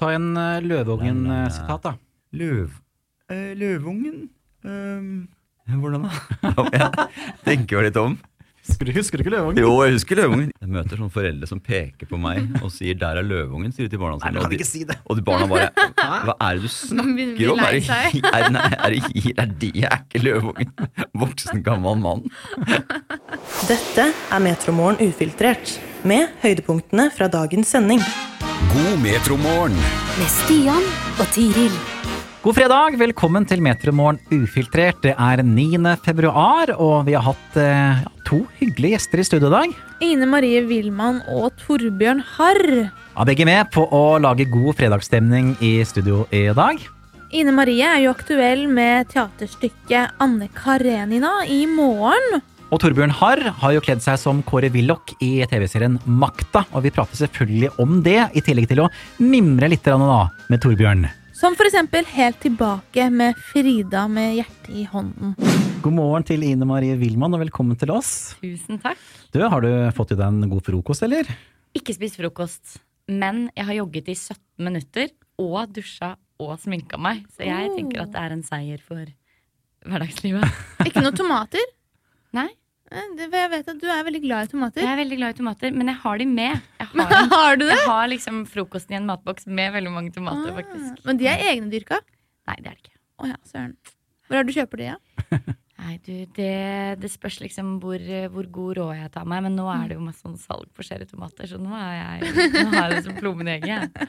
Ta en uh, Løveungen-sitat, da. Løv... Uh, løvungen um, Hvordan da? Jeg tenker jo litt om. Husker du, husker du ikke Løveungen? Jo, jeg husker løvungen. Jeg møter sånne foreldre som peker på meg og sier 'der er løvungen', sier de til barna Nei, sine. du Og kan ikke si det. og de barna bare 'hva er det du snakker om? Er det, er, nei, er, det, er er ikke løvungen? Voksen, gammel mann. Dette er Metromorgen ufiltrert, med høydepunktene fra dagens sending. God metromorgen. Med Stian og Tiril. God fredag, velkommen til Metromorgen ufiltrert. Det er 9. februar, og vi har hatt eh, to hyggelige gjester i studio i dag. Ine Marie Wilman og Torbjørn Harr. Ja, begge med på å lage god fredagsstemning i studio i dag. Ine Marie er jo aktuell med teaterstykket Anne Karenina i morgen. Og Torbjørn Harr har jo kledd seg som Kåre Willoch i TV-serien Makta, og vi prater selvfølgelig om det, i tillegg til å mimre litt da, med Torbjørn. Som for eksempel Helt tilbake med Frida med hjertet i hånden. God morgen til Ine Marie Wilman, og velkommen til oss. Tusen takk. Du, Har du fått i deg en god frokost, eller? Ikke spist frokost, men jeg har jogget i 17 minutter og dusja og sminka meg. Så jeg Oh. tenker at det er en seier for hverdagslivet. Ikke noe tomater. Nei, Jeg vet at du er veldig glad i tomater. jeg er veldig glad i tomater, men jeg har de med. Jeg har, Har du det? jeg har liksom frokosten i en matboks med veldig mange tomater, Ah, faktisk. Men de er egendyrka? Nei, det er det ikke. Oh, ja, søren. Hvor er det du kjøper de, ja? Nei, du, det, det spørs liksom hvor, hvor god råd jeg tar meg. Men nå er det jo masse sånn salg på cherrytomater, så nå, er jeg, nå har jeg det som plommen i egget.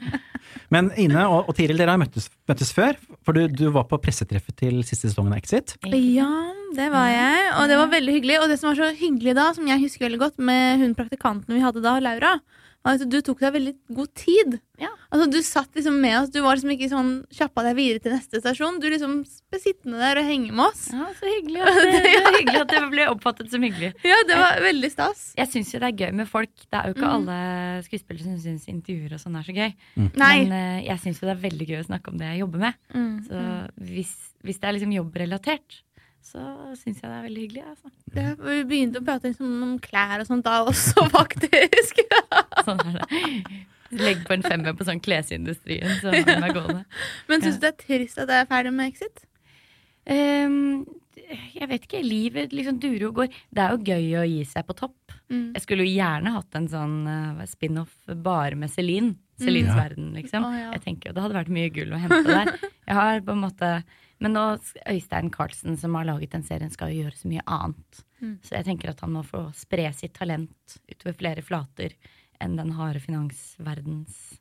Men Ine og, og Tiril, dere har møttes, møttes før. For du, du var på pressetreffet til siste sesongen av Exit. Ja, det var jeg. Og det var veldig hyggelig. Og det som var så hyggelig da, som jeg husker veldig godt med hun praktikanten vi hadde da, Laura, at du tok deg veldig god tid. Ja. Altså Du satt liksom med oss. Du var liksom ikke sånn kjappa deg videre til neste stasjon. Du liksom ble sittende der og henge med oss. Ja, så hyggelig at det, det er hyggelig at det ble oppfattet som hyggelig. Ja, det var veldig stas. Jeg syns jo det er gøy med folk. Det er jo ikke Mm. alle skuespillere som syns intervjuer og sånn er så gøy. Nei. Men uh, jeg syns jo det er veldig gøy å snakke om det jeg jobber med. Mm. Så hvis, hvis det er liksom jobbrelatert, så syns jeg det er veldig hyggelig. Altså. Det, vi begynte å prate liksom om klær og sånt da også, faktisk. Sånn er det. Legg på en femmer på sånn klesindustrien, så har meg gående. Men syns du det er trist at jeg er ferdig med Exit? Um, jeg vet ikke. Livet liksom durer og går. Det er jo gøy å gi seg på topp. Mm. Jeg skulle jo gjerne hatt en sånn uh, spin-off bare med Celine. Celines ja. verden, liksom. Oh, ja. Jeg tenker jo Det hadde vært mye gull å hente der. Jeg har på en måte Men nå Øystein Carlsen, som har laget den serien, skal jo gjøre så mye annet. Mm. Så jeg tenker at han må få spre sitt talent utover flere flater enn den harde finansverdens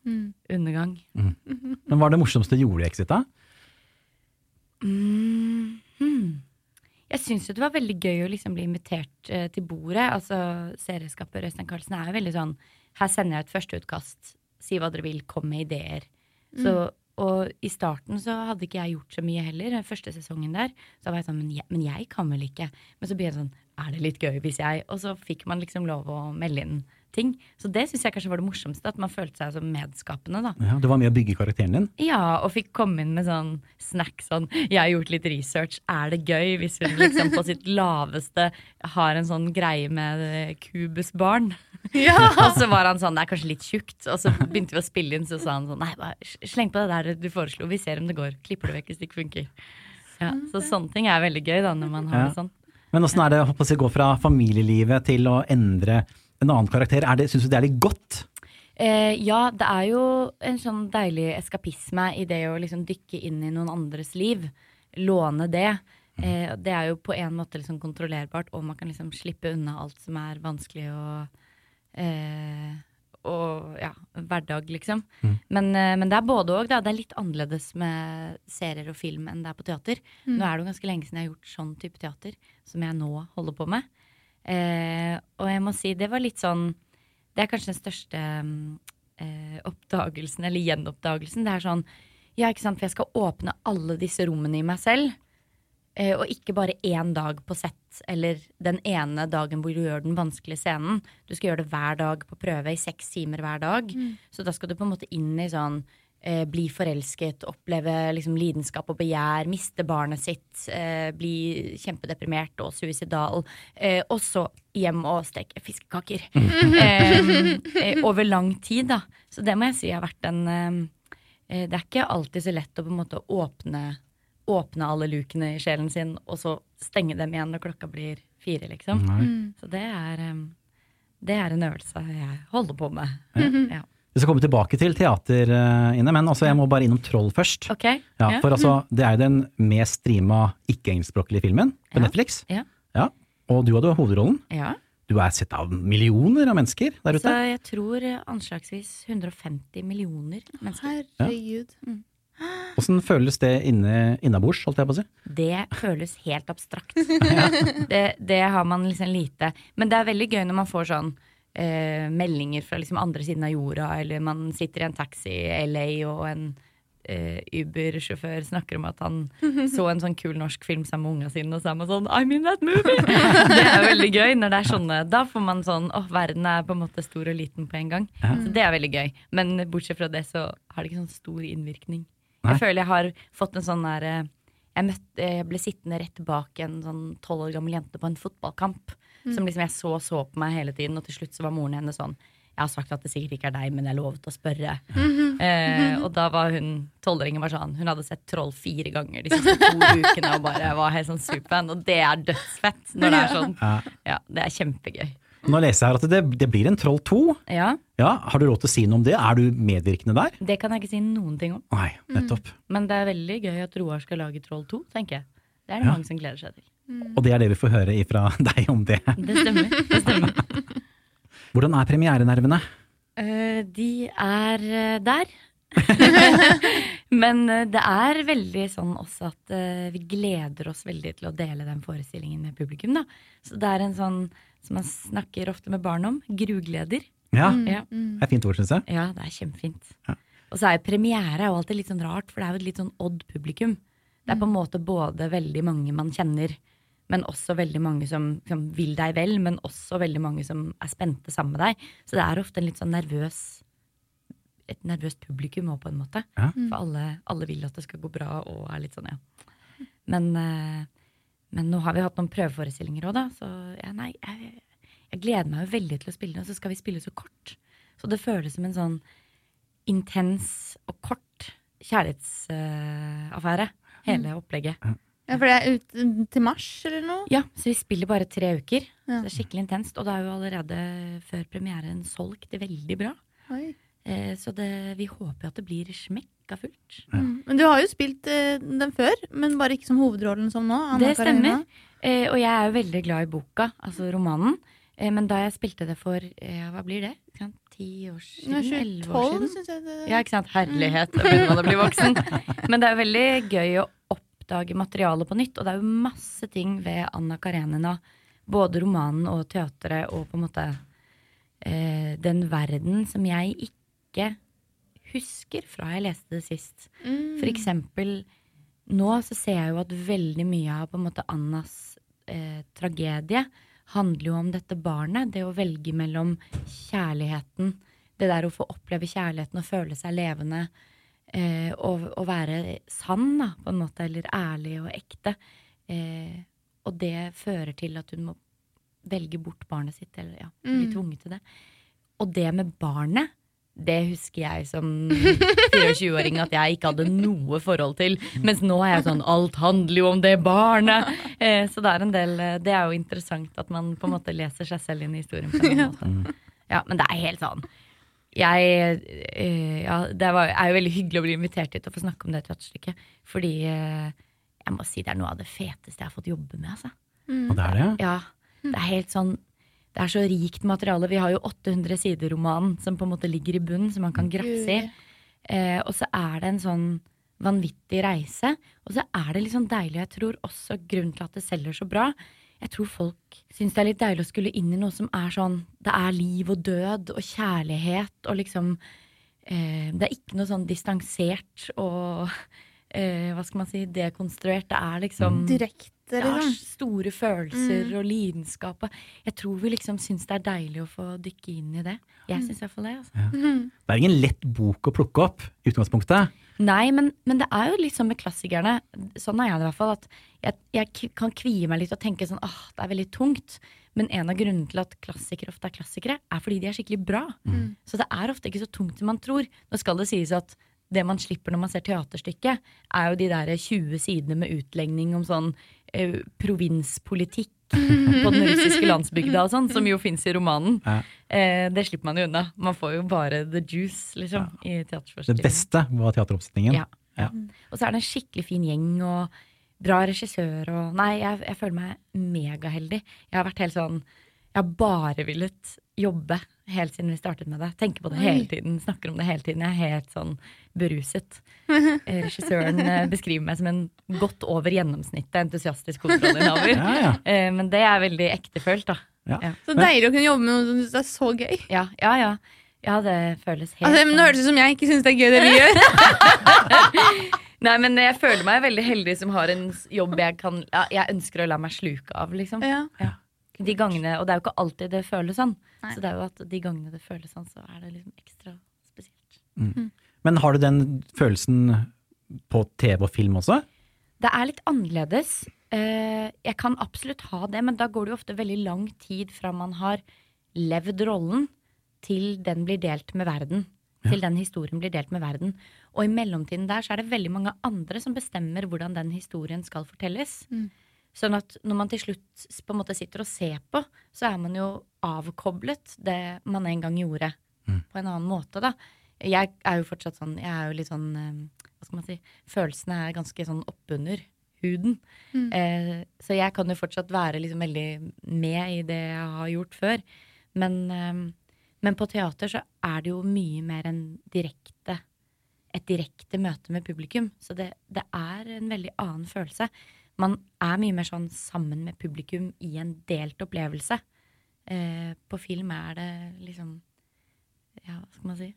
Mm. undergang. Men hva er det morsomste du gjorde i Exit, da? Mm. Jeg syns jo det var veldig gøy å liksom bli invitert eh, til bordet. Altså, Serieskaper Øystein Carlsen er jo veldig sånn Her sender jeg et førsteutkast. Si hva dere vil. Kom med ideer. Så, og i starten så hadde ikke jeg gjort så mye heller. Den første sesongen der. Så var jeg sånn men jeg, men jeg kan vel ikke. Men så ble jeg sånn Er det litt gøy hvis jeg Og så fikk man liksom lov å melde inn ting. Så det syns jeg kanskje var det morsomste. At man følte seg som medskapende, da. Ja, du var med å bygge karakteren din. Ja, og fikk komme inn med sånn snack sånn Jeg har gjort litt research, er det gøy hvis hun liksom på sitt laveste har en sånn greie med kubusbarn? kubusbarn? og så var han sånn, det er kanskje litt tjukt. Og så begynte vi å spille inn, så sa han sånn Nei, bare sleng på det der du foreslo, vi ser om det går. Klipper det vekk hvis det ikke funker. Ja, så sånne ting er veldig gøy da, når man har Ja. det sånn. Men åssen er det å gå fra familielivet til å endre en annen karakter? Er det, Syns du det er litt godt? Eh, ja, det er jo en sånn deilig eskapisme i det å liksom dykke inn i noen andres liv. Låne det. Eh, det er jo på en måte liksom kontrollerbart, og man kan liksom slippe unna alt som er vanskelig og, eh, og ja, hverdag, liksom. Men, eh, men det er både òg. Det er litt annerledes med serier og film enn det er på teater. Nå er det jo ganske lenge siden jeg har gjort sånn type teater som jeg nå holder på med. Eh, og jeg må si, det var litt sånn Det er kanskje den største mm, eh, oppdagelsen, eller gjenoppdagelsen. Det er sånn Ja, ikke sant, for jeg skal åpne alle disse rommene i meg selv. Eh, og ikke bare én dag på sett, eller den ene dagen hvor du gjør den vanskelige scenen. Du skal gjøre det hver dag på prøve i seks timer hver dag. Så da skal du på en måte inn i sånn eh, bli forelsket, oppleve liksom, lidenskap og begjær, miste barnet sitt, eh, bli kjempedeprimert og suicidal, eh, og så hjem og steke fiskekaker. eh, eh, over lang tid, da. Så det må jeg si har vært en eh, Det er ikke alltid så lett å på en måte åpne, åpne alle lukene i sjelen sin, og så stenge dem igjen når klokka blir fire, liksom. Mm. Så det er, det er en øvelse jeg holder på med. Ja. Vi skal komme tilbake til teater Ine, men altså, jeg må bare innom Troll først. Okay. Ja, for altså, Det er jo den mest streama ikke-engelskspråklige filmen på Ja. Netflix. Ja. Ja, Og du hadde hovedrollen. ja. Du er sett av millioner av mennesker der Så ute. jeg tror eh, anslagsvis 150 millioner mennesker. Herregud. Åssen føles det inne, innabords, holdt jeg på å si? Det føles helt abstrakt. det, det har man liksom lite Men det er veldig gøy når man får sånn eh, meldinger fra liksom andre siden av jorda, eller man sitter i en taxi i LA, og en eh, Uber-sjåfør snakker om at han så en sånn kul norsk film sammen med unga sine, og så er man sånn I'm in that movie! det er veldig gøy når det er sånne. Da får man sånn åh, verden er på en måte stor og liten på en gang. Så det er veldig gøy. Men bortsett fra det så har det ikke sånn stor innvirkning. Nei. Jeg føler jeg har fått en sånn der eh, jeg, møtte, jeg ble sittende rett bak en sånn tolv år gammel jente på en fotballkamp. Som liksom jeg så så på meg hele tiden, og til slutt så var moren hennes sånn Jeg har sagt at det sikkert ikke er deg, men jeg lovet å spørre. eh, og da var hun tolvåringen var sånn Hun hadde sett Troll fire ganger de siste to ukene og bare var helt sånn superfan. Og det er dødsfett når det er sånn. Ja. Ja, det er kjempegøy. Nå leser jeg her at det, det blir en Troll 2. Ja, Ja, Har du råd til å si noe om det? Er du medvirkende der? det kan jeg ikke si noen ting om. Nei, nettopp. Men det er veldig gøy at Roar skal lage Troll 2, tenker jeg. Det er det Ja. mange som gleder seg til. Og det er det vi får høre ifra deg om det. Det stemmer. det stemmer. Hvordan er premierenervene? Uh, de er eh, der. Men eh, det er veldig sånn også at vi gleder oss veldig til å dele den forestillingen med publikum. Da. Så det er en sånn som man snakker ofte med barn om, grugleder. Ja, Ja. det er fint ord, syns jeg. ja, det er kjempefint. Ja. Og så er premiere er jo alltid litt sånn rart, for det er jo et litt sånn odd publikum. Det er på en måte både veldig mange man kjenner, men også veldig mange som, som vil deg vel, men også veldig mange som er spente sammen med deg. Så det er ofte en litt sånn nervøs et nervøst publikum òg, på en måte. Ja. For alle, alle vil at det skal gå bra, og er litt sånn, ja. Men, eh, men nå har vi hatt noen prøveforestillinger òg, da, så ja, nei, jeg, jeg gleder meg jo veldig til å spille den, og så skal vi spille så kort. Så det føles som en sånn intens og kort kjærlighetsaffære, hele opplegget. Ja, for det er ut til mars eller noe? Ja, så vi spiller bare tre uker. Ja. Det er skikkelig intenst, og det er jo allerede før premieren solgt det veldig bra. Oi. Eh, så det, vi håper jo at det blir smekka fullt. Mm. Men du har jo spilt eh, den før, men bare ikke som hovedrollen som nå. Anna Det stemmer. Eh, og jeg er jo veldig glad i boka, altså romanen. Eh, men da jeg spilte det for eh, hva blir det? Ti år siden? Ja, Elleve år siden? jeg det Ja, ikke sant? Herlighet, da begynner man å bli voksen. Men det er veldig gøy å oppdage materialet på nytt, og det er jo masse ting ved Anna Karenina, både romanen og teatret, og på en måte eh, den verden som jeg ikke husker fra jeg leste det sist. Mm. For eksempel, nå så ser jeg jo at veldig mye av på en måte Annas eh, tragedie handler jo om dette barnet. Det å velge mellom kjærligheten, det der å få oppleve kjærligheten og føle seg levende. Eh, å, å, være sann, da, på en måte, eller ærlig og ekte. Eh, og det fører til at hun må velge bort barnet sitt, eller ja, bli Mm. tvunget til det. Og det med barnet, det husker jeg som 24-åring at jeg ikke hadde noe forhold til. Mens nå er jeg sånn Alt handler jo om det barnet! Eh, så det er en del eh, Det er jo interessant at man på en måte leser seg selv inn i historien. på en måte. Ja, men det er helt sånn jeg øh, ja, Det var, er jo veldig hyggelig å bli invitert hit og få snakke om det teaterstykket. Fordi øh, jeg må si det er noe av det feteste jeg har fått jobbe med. Altså. Og det er det, ja. Ja, det er helt sånn Det er så rikt materiale. Vi har jo 800 sider romanen som på en måte ligger i bunnen, som man kan grafse i. Eh, og så er det en sånn vanvittig reise. Og så er det litt sånn deilig. Jeg tror også grunnen til at det selger så bra. Jeg tror folk syns det er litt deilig å skulle inn i noe som er sånn Det er liv og død og kjærlighet og liksom eh, Det er ikke noe sånn distansert og eh, hva skal man si, dekonstruert. Det er liksom Direkte, det er liksom. store følelser og lidenskap. og Jeg tror vi liksom syns det er deilig å få dykke inn i det. Jeg syns iallfall det. Altså. Det er ingen lett bok å plukke opp, i utgangspunktet. Nei, men, men det er jo litt sånn med klassikerne. Sånn er jeg i hvert fall. At jeg, jeg kan kvie meg litt og tenke sånn åh, det er veldig tungt. Men en av grunnene til at klassikere ofte er klassikere, er fordi de er skikkelig bra. Så det er ofte ikke så tungt som man tror. Nå skal det sies at det man slipper når man ser teaterstykket, er jo de der 20 sidene med utlegning om sånn eh, provinspolitikk på den russiske landsbygda og sånn, som jo fins i romanen. Ja. Eh, det slipper man jo unna. Man får jo bare the juice, liksom, i Det beste var teateroppsetningen. Ja. Og så er det en skikkelig fin gjeng og bra regissør og Nei, jeg, jeg føler meg megaheldig. Jeg har vært helt sånn Jeg har bare villet jobbe helt siden vi startet med det. Tenker på det hele tiden, snakker om det hele tiden. Jeg er helt sånn beruset. Eh, Regissøren eh, beskriver meg som en godt over gjennomsnittet entusiastisk hovedrolleinnehaver. Ja, ja. Eh, Men det er veldig ektefølt, da. Ja. Ja. Så deilig å kunne jobbe med noe som du synes er så gøy. Ja, ja, ja. Ja, det føles helt Altså, men sånn- høres ut som jeg ikke syns det er gøy, det vi gjør. Nei, men jeg føler meg veldig heldig som har en jobb jeg kan ja, Jeg ønsker å la meg sluke av, liksom. Ja. De gangene, Og det er jo ikke alltid det føles sånn. Nei. Så det er jo at de gangene det føles sånn, så er det liksom ekstra spesielt. Men har du den følelsen på TV og film også? Det er litt annerledes. Eh, jeg kan absolutt ha det, men da går det jo ofte veldig lang tid fra man har levd rollen, til den blir delt med verden. Til den historien blir delt med verden. Og i mellomtiden der så er det veldig mange andre som bestemmer hvordan den historien skal fortelles. Sånn at når man til slutt på en måte sitter og ser på, så er man jo avkoblet det man en gang gjorde, på en annen måte, da. Jeg er jo fortsatt sånn, jeg er jo litt sånn eh, Hva skal man si? Følelsene er ganske sånn oppunder huden. Eh, så jeg kan jo fortsatt være liksom veldig med i det jeg har gjort før. Men, eh, men på teater så er det jo mye mer enn direkte et direkte møte med publikum. Så det, det er en veldig annen følelse. Man er mye mer sånn sammen med publikum i en delt opplevelse. Eh, på film er det liksom Ja, hva skal man si?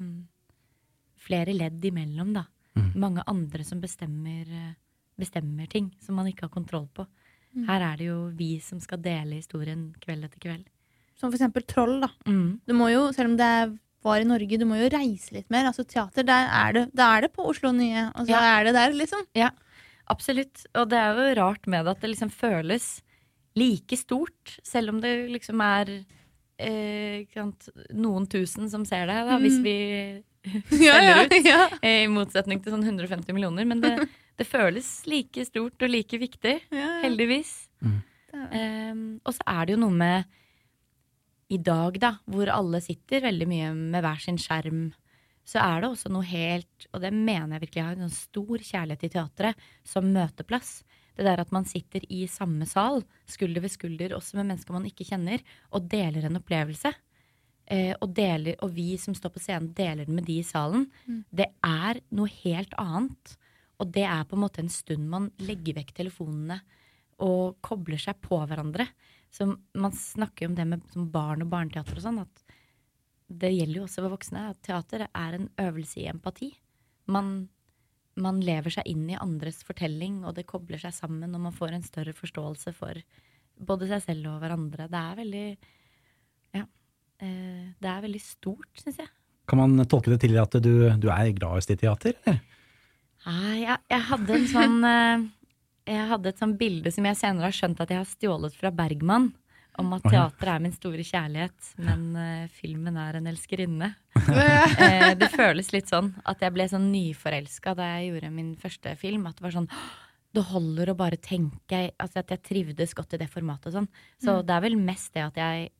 Mm, flere ledd imellom, da. Mange andre som bestemmer, eh, bestemmer ting som man ikke har kontroll på. Her er det jo vi som skal dele historien kveld etter kveld. Som for eksempel Troll. da. Mm. Du må jo, selv om det er- var i Norge, du må jo reise litt mer. Altså Teater, der er det, der er det på Oslo Nye. Og så Ja. er det der, liksom. Ja, absolutt. Og det er jo rart med det at det liksom føles like stort, selv om det liksom er eh, noen tusen som ser det, da, hvis vi Ja, selger ut. ja. eh, I motsetning til sånn 150 millioner. Men det, det føles like stort og like viktig. Ja. Heldigvis. Um, og så er det jo noe med i dag, da, hvor alle sitter veldig mye med hver sin skjerm, så er det også noe helt Og det mener jeg virkelig jeg har en stor kjærlighet til teatret som møteplass. Det der at man sitter i samme sal, skulder ved skulder, også med mennesker man ikke kjenner, og deler en opplevelse. Eh, og, deler, og vi som står på scenen, deler den med de i salen. Det er noe helt annet. Og det er på en måte en stund man legger vekk telefonene og kobler seg på hverandre. Så man snakker jo om det med som barn og barneteater og sånn, at det gjelder jo også for voksne. At teater er en øvelse i empati. Man, man lever seg inn i andres fortelling, og det kobler seg sammen, og man får en større forståelse for både seg selv og hverandre. Det er veldig Ja. Eh, det er veldig stort, syns jeg. Kan man tolke det til at du, du er gladest i teater? Eller? Nei, jeg, jeg hadde en sånn eh, Jeg hadde et sånn bilde som jeg senere har skjønt at jeg har stjålet fra Bergman. Om at teater er min store kjærlighet, men uh, filmen er en elskerinne. uh, det føles litt sånn at jeg ble sånn nyforelska da jeg gjorde min første film. At det var sånn Det holder å bare tenke altså At jeg trivdes godt i det formatet og sånn. Så det er vel mest det at jeg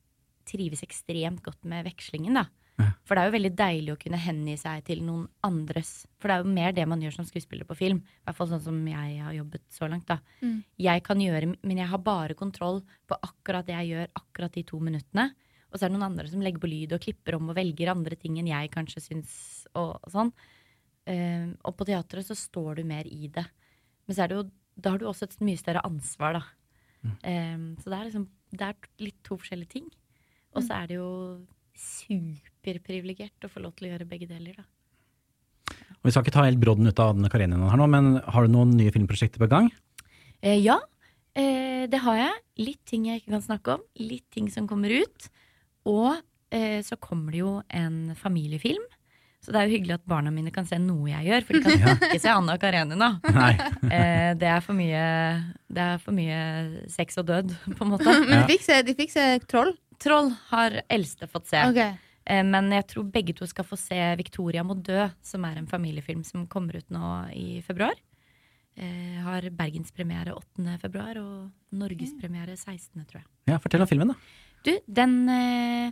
trives ekstremt godt med vekslingen, da. For det er jo veldig deilig å kunne hengi seg til noen andres For det er jo mer det man gjør som skuespiller på film. I hvert fall sånn som jeg har jobbet så langt. da. Mm. Jeg kan gjøre, Men jeg har bare kontroll på akkurat det jeg gjør akkurat de to minuttene. Og så er det noen andre som legger på lyd og klipper om og velger andre ting enn jeg kanskje syns. Og, og sånn. Uh, og på teatret så står du mer i det. Men så er det jo, da har du også et mye større ansvar, da. Eh, så det er liksom det er litt to forskjellige ting. Og så er det jo superprivilegert å få lov til å gjøre begge deler, da. Og Vi skal ikke ta helt brodden ut av Anne Karenina her nå, men har du noen nye filmprosjekter på gang? Eh, ja, eh, det har jeg. Litt ting jeg ikke kan snakke om. Litt ting som kommer ut. Og eh, så kommer det jo en familiefilm. Så det er jo hyggelig at barna mine kan se noe jeg gjør, for de kan ikke se Anna Karenina. Nei. Eh, det, er for mye, det er for mye sex og død, på en måte. Men de fikk se, de fikk se Troll. Troll har eldste fått se. Ok. Eh, Men jeg tror begge to skal få se 'Victoria må dø', som er en familiefilm som kommer ut nå i februar. Eh, har bergenspremiere 8. februar og norgespremiere 16., tror jeg. Ja, Fortell om filmen, da. Du, den eh,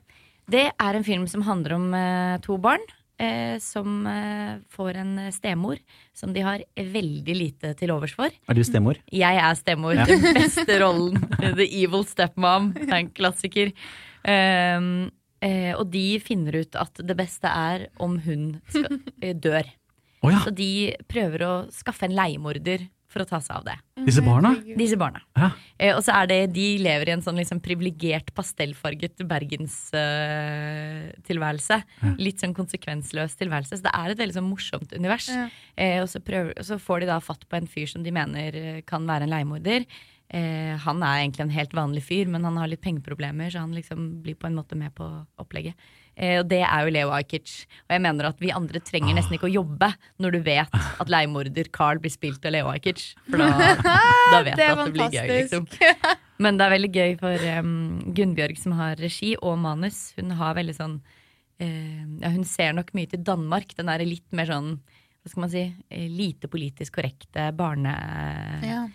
Det er en film som handler om eh, to barn. Eh, som eh, får en stemor som de har veldig lite til overs for. Er du stemor? Jeg er stemor. Den beste rollen. The Evil Stepmom. Det er en klassiker. Um, eh, og de finner ut at det beste er om hun skal, dør. Oh ja, Så de prøver å skaffe en leiemorder for å ta seg av det. disse barna? Disse barna. Ja. Eh, og så er det, de lever i en sånn liksom privilegert pastellfarget bergenstilværelse. Litt sånn konsekvensløs tilværelse. Så det er et veldig sånn morsomt univers. Ja. Eh, og så, prøver, og så får de da fatt på en fyr som de mener eh, kan være en leiemorder. Eh, han er egentlig en helt vanlig fyr, men han har litt pengeproblemer, så han liksom blir på en måte med på opplegget. Eh, og det er jo Leo Ajkic. Og jeg mener at vi andre trenger nesten ikke å jobbe når du vet at leiemorder Carl blir spilt av Leo Ajkic. For da, da vet du at det blir gøy, liksom. Men det er veldig gøy for um, Gunnbjørg, som har regi og manus. Hun har veldig sånn uh, ja, Hun ser nok mye til Danmark. Den er litt mer sånn hva skal man si, eh, lite politisk korrekte barne... Ja.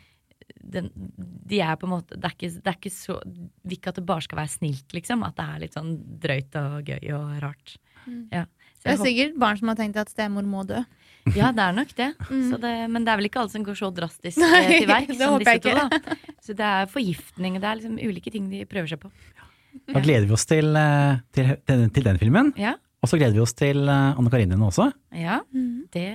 Den, de er på en måte Det er ikke, det er ikke så Vil ikke at det bare skal være snilt, liksom. At det er litt sånn drøyt og gøy og rart. Ja. Så Det er sikkert barn som har tenkt at stemor må dø. ja, det er nok det. Så det. Men det er vel ikke alle som går så drastisk Nei, eh, til verks som disse to. Da. Så det er forgiftning, det er liksom ulike ting de prøver seg på. Da gleder vi oss til, til, til, den, til den filmen. Ja, Og så gleder vi oss til eh, Anne Karenina også. ja det,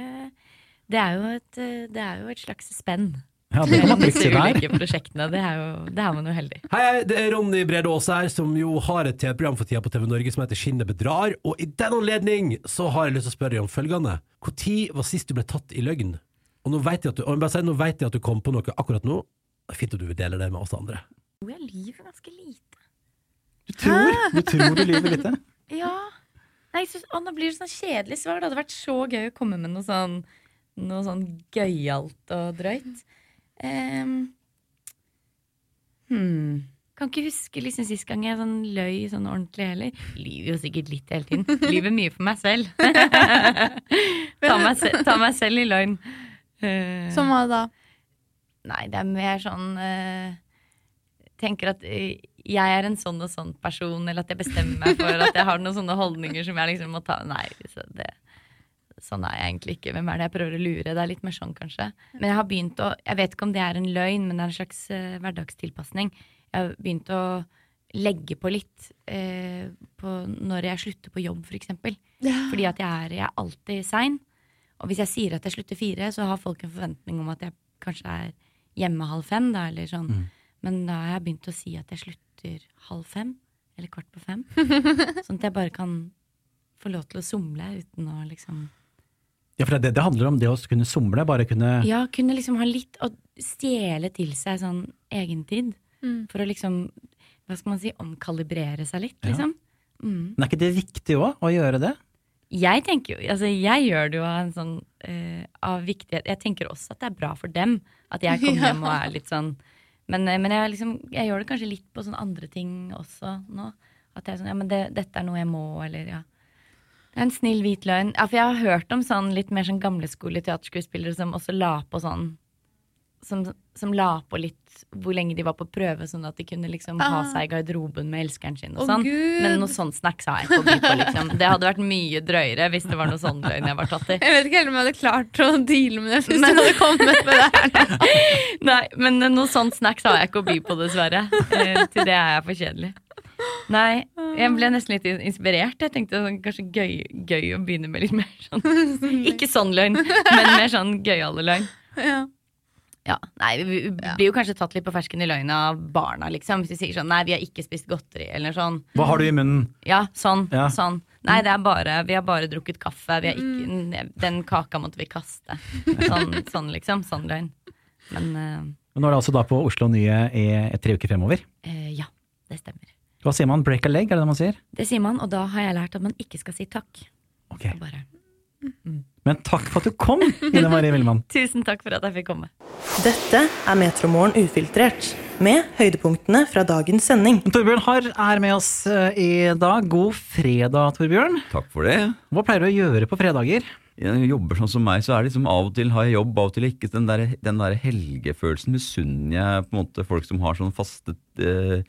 det, er jo et, eh, det er jo et slags spenn. Ja, det kan man trygt der. ulike prosjektene. Det er, jo, det er man jo heldig. Hei, hei, det er Ronny Brede Aase her, som jo har et TV-program for tida på TV Norge som heter Skinnet bedrar. Og i den anledning så har jeg lyst til å spørre deg om følgende. Når var sist du ble tatt i løgn? Og nå vet jeg at du, og jeg bare sier, nå vet jeg at du kom på noe akkurat nå. Det er fint at du vil dele det med oss andre. Jo, jeg lyver ganske lite. Du tror, du tror du lyver lite? Ja. Nei, så, å, nå blir det sånn kjedelig svar. Det hadde vært så gøy å komme med noe sånn, noe sånn gøyalt og drøyt. Ehm. hmm. Kan ikke huske liksom sist gang jeg sånn løy sånn ordentlig heller. Lyver jo sikkert litt hele tiden. Lyver mye for meg selv. ta, meg se, ta meg selv i løgn. Uh, Som hva da? Nei, det er mer sånn uh, Tenker at uh, jeg er en sånn og sånn person, eller at jeg bestemmer meg for at jeg har noen sånne holdninger som jeg liksom må ta Nei, det, sånn er jeg egentlig ikke. Hvem er det jeg prøver å lure? Det er litt mer sånn, kanskje. Men jeg har begynt å Jeg vet ikke om det er en løgn, men det er en slags uh, hverdagstilpasning. Jeg har begynt å legge på litt uh, på når jeg slutter på jobb, for eksempel. Fordi at jeg er, jeg er alltid sein. Og hvis jeg sier at jeg slutter fire, så har folk en forventning om at jeg kanskje er hjemme halv fem. Da, eller sånn. Men da har jeg begynt å si at jeg slutter halv fem, eller kvart på fem. sånn at jeg bare kan få lov til å somle uten å liksom Ja, for det, det handler om det å kunne somle, bare kunne Ja, kunne liksom ha litt å stjele til seg sånn egentid. Mm. For å liksom, hva skal man si, omkalibrere seg litt, Ja. liksom. Mm. Men er ikke det viktig òg, å gjøre det? Jeg tenker jo, altså jeg gjør det jo av en sånn uh, av viktighet Jeg tenker også at det er bra for dem at jeg kommer Ja. hjem og er litt sånn Men, eh, men jeg, liksom, jeg gjør det kanskje litt på sånne andre ting også nå. At jeg er sånn, ja, men det, dette er noe jeg må, eller ja. En snill hvit løgn. Ja, for jeg har hørt om sånn litt mer sånn gamleskole teaterskuespillere som også la på sånn som, som la på litt hvor lenge de var på prøve, sånn at de kunne liksom ha Ah. seg i garderoben med elskeren sin og sånn. Oh, Men noe sånn snacks har jeg ikke å by på, liksom. Det hadde vært mye drøyere hvis det var noe sånn løgn jeg var tatt i. Jeg vet ikke heller om jeg hadde klart å deale med det hvis du hadde kommet med det her. Nei, men noe sånn snacks har jeg ikke å by på, dessverre. Eh, til det er jeg for kjedelig. Nei, jeg ble nesten litt inspirert. Jeg tenkte sånn, kanskje gøy, gøy å begynne med litt mer sånn Ikke sånn løgn, men mer sånn gøyale løgn. Ja. Ja, nei, Vi vi blir jo kanskje tatt litt på fersken i løgna av barna, liksom. Hvis de sier sånn Nei, vi har ikke spist godteri, eller sånn. Hva har du i munnen? Ja, sånn. Ja. sånn. Nei, det er bare, vi har bare drukket kaffe. Vi har ikke, Den kaka måtte vi kaste. Sånn, sånn liksom. Sånn løgn. Men uh, Men Nå er det altså da på Oslo Nye i tre uker fremover. Uh, ja, det stemmer. Hva sier man? Break a leg, er det det man sier? Det sier man, og da har jeg lært at man ikke skal si takk. Ok. Bare. Men takk for at du kom, Ine Marie Villemann. Tusen takk for at jeg fikk komme. Dette er Metromorgen ufiltrert, med høydepunktene fra dagens sending. Torbjørn Harr er med oss eh, i dag. God fredag, Torbjørn. Takk for det. Hva pleier du å gjøre på fredager? Jeg jobber sånn som meg, så er det liksom av og til har jeg jobb, av og til ikke. Den der, den der helgefølelsen misunner jeg på en måte folk som har sånn fastet eh,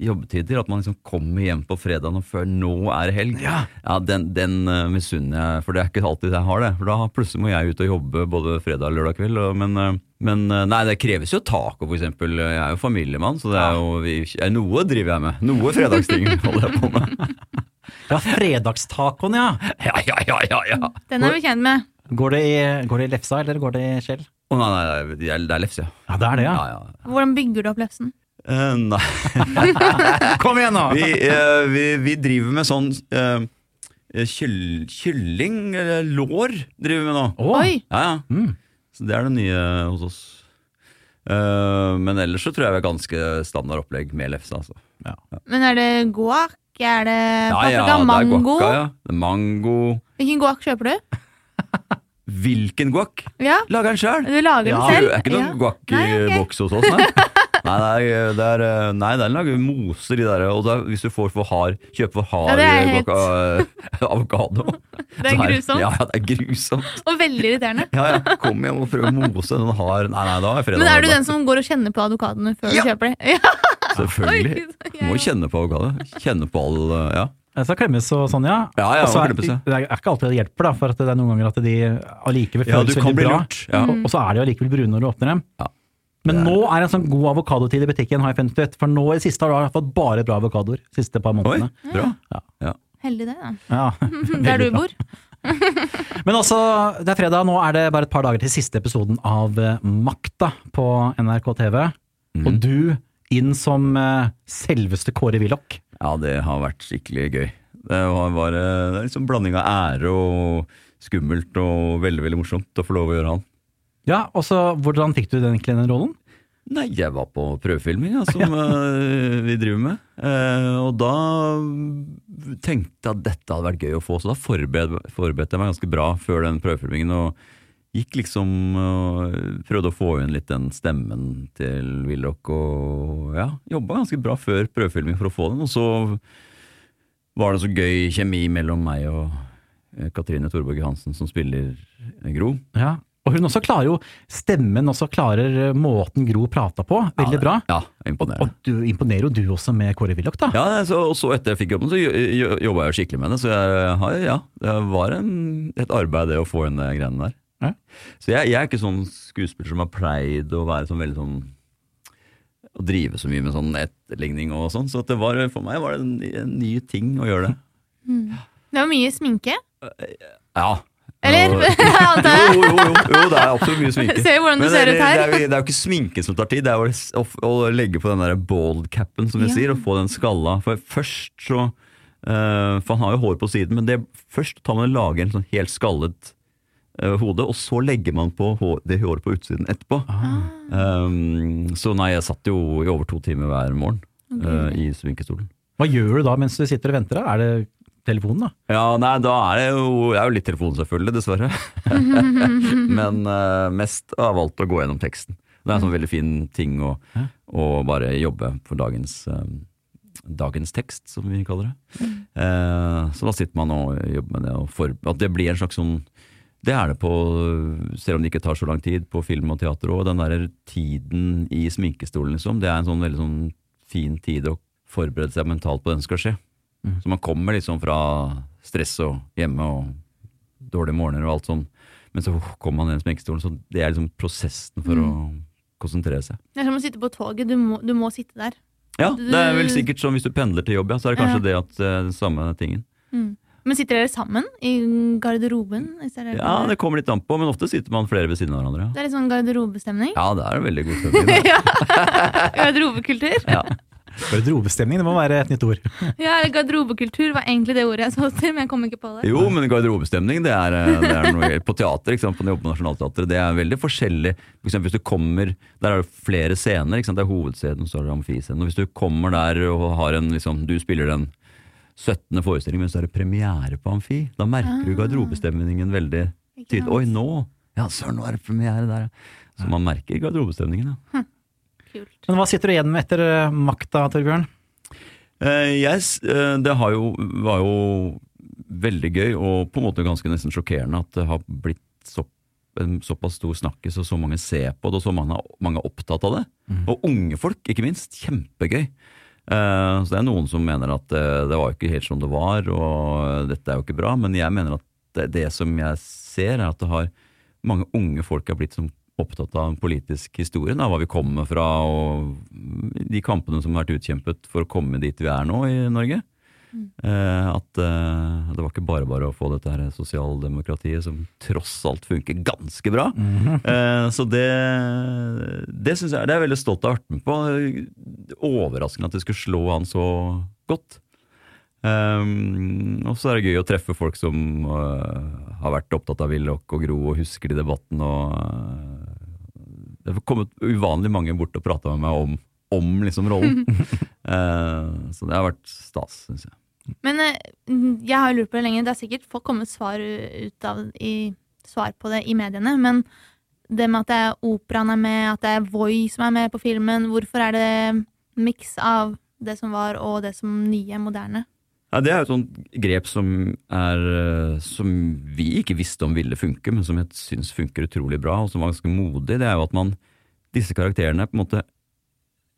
jobbetider. At man liksom kommer hjem på fredagen og før nå er det helg. Ja. Den, den eh, misunner jeg, for det er ikke alltid jeg har det. For da plutselig må jeg ut og jobbe både fredag og lørdag kveld. Og, men, eh, men eh, nei, det kreves jo taco, for eksempel. Jeg er jo familiemann, så det er jo vi, noe driver jeg med. Noe fredagsting holder jeg på med. Ja, fredagstacoen, ja. Ja, ja, ja, ja, ja. Den er vi kjent med. Går det i, går det i lefsa, eller går det i skjell? Å nei, nei, det er, det er lefse, ja. Ja, det er det, ja. ja, ja. Hvordan bygger du opp lefsen? Eh, nei. Kom igjen, nå! Vi, uh, vi, vi driver med sånn uh, kyll, kylling, eller lår, driver vi med nå. Oi! Ja, ja. Mm. Så det er det nye hos oss. Eh, men ellers så tror jeg vi er ganske standard opplegg med lefse, altså. Men er det guac? Er det Ja, paprika? mango? det er mango? guacca, ja. Det er mango. Hvilken guac kjøper du? Hvilken guac? Ja, Lager den sjøl. Du lager Ja, den Det er ikke noen ja. guac i boks hos oss, nei. Nei, det er, det er, eh, nei, den lager moser i der, og er, hvis du får for hard, kjøper for hard Ja, helt- eh, avokado Det er grusomt. Ja, ja, det er grusomt. Og veldig irriterende. Ja, ja, kom hjem og prøv å mose den hard Nei, nei, da er fredag Men er du den som går og kjenner på avokadoene før Ja. du kjøper det? Ja. Selvfølgelig. Du Må kjenne på avokado. Kjenne på all eh, Ja. Skal klemmes og sånn, ja. Ja, ja, Og så er, det er ikke alltid det hjelper, da, for at det er noen ganger at de allikevel Ja, føles kan veldig bra. lurt. Ja. Og, og så er de allikevel brune når du åpner dem. Ja. Men er- nå er det en sånn god avokadotid i butikken, har jeg funnet ut. For nå i det siste har du fått bare bra avokadoer. Siste par Oi, månedene. Ja. Heldig det, da. Ja. Der du bor. Men også, det er fredag, nå er det bare et par dager til siste episoden av eh, Makta på NRK TV. Mm. Og du inn som eh, selveste Kåre Willoch. Ja, det har vært skikkelig gøy. Det var bare det er liksom blanding av ære og skummelt og veldig veldig morsomt å få lov å gjøre han. Ja, og så hvordan fikk du den, egentlig den rollen? Nei, jeg var på prøvefilming, ja, som uh, vi driver med. Uh, og da tenkte jeg at dette hadde vært gøy å få, så da forbered, forberedte jeg meg ganske bra før den prøvefilmingen. Og gikk liksom og prøvde å få inn litt den stemmen til Willoch. Og ja, jobba ganske bra før prøvefilming for å få den. Og så var det så gøy kjemi mellom meg og eh, Katrine Thorborg Hansen, som spiller Gro. Ja. Og hun også klarer jo stemmen, også klarer eh, måten Gro prata på, veldig bra. Ja, ja imponerende. og du imponerer jo du også med Kåre Willoch, da. Ja, så, og så etter jeg fikk jobben, så jo- jo- jobba jeg jo skikkelig med det. Så jeg har, ja, det var en, et arbeid det å få inn de greiene der. Ja. Så jeg, jeg er ikke sånn skuespiller som har pleid å være sånn veldig sånn Å drive så mye med sånn etterligning og sånn. Så at det var, for meg var det en, en ny ting å gjøre det. Det var mye sminke. Ja. Eller? Antar jeg. Jo, jo, jo, jo, det er absolutt mye sminke. Ser hvordan du Men ser det, ut her. Det er, jo- det er jo ikke sminken som tar tid, det er jo å, å, legge på den der bald capen, som vi Ja. sier, og få den skalla. For først så eh, For han har jo hår på siden, men det, først tar man og lager en sånn helt skallet eh, hode, og så legger man på hår, det håret på utsiden etterpå. Ah. Um, så nei, jeg satt jo i over to timer hver morgen eh, i sminkestolen. Hva gjør du da mens du sitter og venter? da? Er det telefonen, da? Ja, nei, da er det jo Jeg er jo litt telefon, selvfølgelig, dessverre. Men uh, mest av alt å gå gjennom teksten. Det er en sånn veldig fin ting å, å bare jobbe for dagens, uh, dagens tekst, som vi kaller det. Eh, så da sitter man og jobber med det, og for, at det blir en slags sånn det er det på, selv om det ikke tar så lang tid, på film og teater òg. Den der tiden i sminkestolen, liksom. Det er en sånn veldig sånn fin tid å forberede seg mentalt på den skal skje. Så man kommer liksom fra stress og hjemme og dårlige morgener og alt sånn. Men så kommer man i den sminkestolen, så det er liksom prosessen for å konsentrere seg. Det er som å sitte på toget. Du må, du må sitte der. Ja, det er vel sikkert sånn hvis du pendler til jobb, ja, så er det kanskje det at den samme tingen. Men sitter dere sammen i garderoben? Dere Ja, det kommer litt an på, men ofte sitter man flere ved siden av hverandre. Ja, Det er litt sånn garderobestemning. ja det er en veldig god stemning. Garderobekultur. Ja. Garderobestemning, det må være et nytt ord. Ja, Garderobekultur var egentlig det ordet jeg så til, men jeg kom ikke på det. Jo, men garderobestemning, det er, eh, det er noe på teater. Ikke sant? På, på Nationaltheatret. Det er veldig forskjellig. For eksempel, hvis du kommer, Der er det flere scener. Ikke sant? Det er hovedscenen, så er det amfiscenen. Hvis du kommer der og har en liksom, Du spiller den 17. forestillingen, men så er det premiere på Amfi. Da merker du garderobestemningen veldig tydelig. Oi, nå! Ja, søren, nå er det premiere der. Så man merker garderobestemningen, ja. Kult. Men hva sitter du igjen med etter eh, makta, Torbjørn? Eh, jeg, s- eh, det har jo, var jo veldig gøy, og på en måte ganske nesten sjokkerende, at det har blitt så, en såpass stor snakkis, og så mange ser på det, og så mange, mange er opptatt av det. Og unge folk, ikke minst. Kjempegøy. Eh, så det er noen som mener at eh, det var jo ikke helt som det var, og dette er jo ikke bra, men jeg mener at det, det som jeg ser, er at det har mange unge folk har blitt som opptatt av den politiske historien, av hva vi kommer fra, og de kampene som har vært utkjempet for å komme dit vi er nå i Norge. Eh, at eh, det var ikke bare bare å få dette her sosialdemokratiet som tross alt funker ganske bra. Eh, så det, det syns jeg det er jeg veldig stolt av å ha vært med på. Overraskende at det skulle slå an så godt. Um, og så er det gøy å treffe folk som uh, har vært opptatt av Willoch og Gro og husker de debatten. Og, øh, det har kommet uvanlig mange bort og prata med meg om, om liksom rollen. uh, så det har vært stas, syns jeg. Men uh, jeg har lurt på det lenge. Det er sikkert folk kommet svar ut av i, svar på det i mediene. Men det med at det er operaen er med, at det er Voi som er med på filmen, hvorfor er det miks av det som var og det som nye, moderne? Ja, det er jo et sånt grep som, er, øh, som vi ikke visste om ville funke, men som jeg syns funker utrolig bra, og som var ganske modig. Det er jo at man, disse karakterene på en måte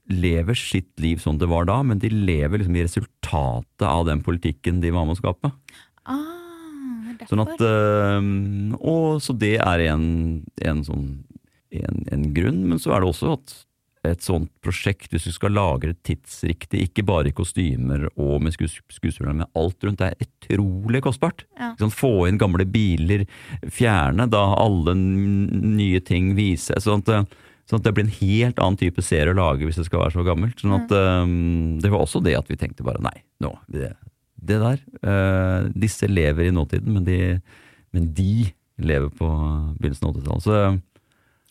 lever sitt liv sånn det var da, men de lever liksom i resultatet av den politikken de var med å skape. Ah, det er Sånn derfor. at, øh, og så det er en, en sånn en, en grunn, men så er det også at et sånt prosjekt, hvis du skal lage det tidsriktig, ikke bare i kostymer og med skues skuespillere, men alt rundt, det er utrolig kostbart. Ja. Sånn, Få inn gamle biler, fjerne da alle nye ting, vise sånn at, sånn at det blir en helt annen type serie å lage hvis det skal være så gammelt. Sånn at øhm, Det var også det at vi tenkte bare nei, nå, det, det der øh, Disse lever i nåtiden, men de, men de lever på begynnelsen av 80-tallet.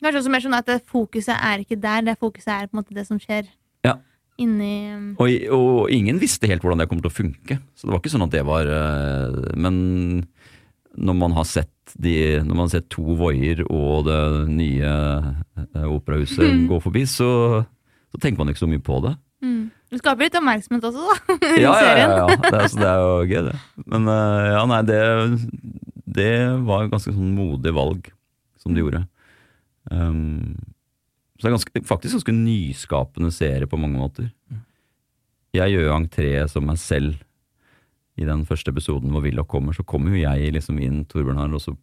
Kanskje også mer sånn at fokuset er ikke der, det fokuset er på en måte det som skjer Ja. inni Og, og ingen visste helt hvordan det kom til å funke. Så det var ikke sånn at det var øh, Men når man har sett de, når man har sett to voier og det nye operahuset operahuset gå forbi, så, så tenker man ikke så mye på det. mm. Det skaper litt oppmerksomhet også, da. Ja, ja, ja. ja. Det, er, så det er jo gøy, det. Men øh, ja, nei, det, det var et ganske sånn modig valg som de gjorde. Um, så det er ganske, faktisk ganske nyskapende serie på mange måter. Jeg gjør jo entré som meg selv i den første episoden hvor Willoch kommer. Så kommer jo jeg liksom inn, Torbjørn her, og så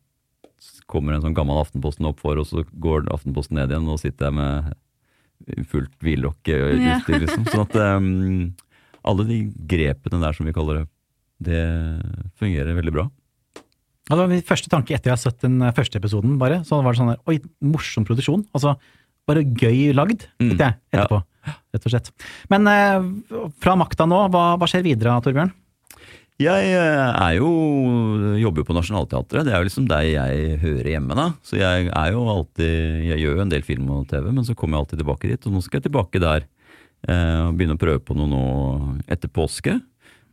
kommer en sånn gammel Aftenposten opp for, og så går Aftenposten ned igjen, og sitter jeg med fullt Willoch-utstyr, liksom. Sånn at um, alle de grepene der, som vi kaller det, det fungerer veldig bra. Ja, det var min første tanke etter jeg har sett den eh, første episoden, bare. Så var det sånn der, oi, morsom produksjon. Altså, bare gøy lagd, Mm, tenkte jeg etterpå. Rett og slett. Men eh, fra makta nå, hva, hva skjer videre, Torbjørn? Jeg eh, er jo, jobber jo på Nationaltheatret, det er jo liksom der jeg hører hjemme da. Så jeg er jo alltid, jeg gjør jo en del film og TV, men så kommer jeg alltid tilbake dit. Og nå skal jeg tilbake der eh, og begynne å prøve på noe nå etter påske.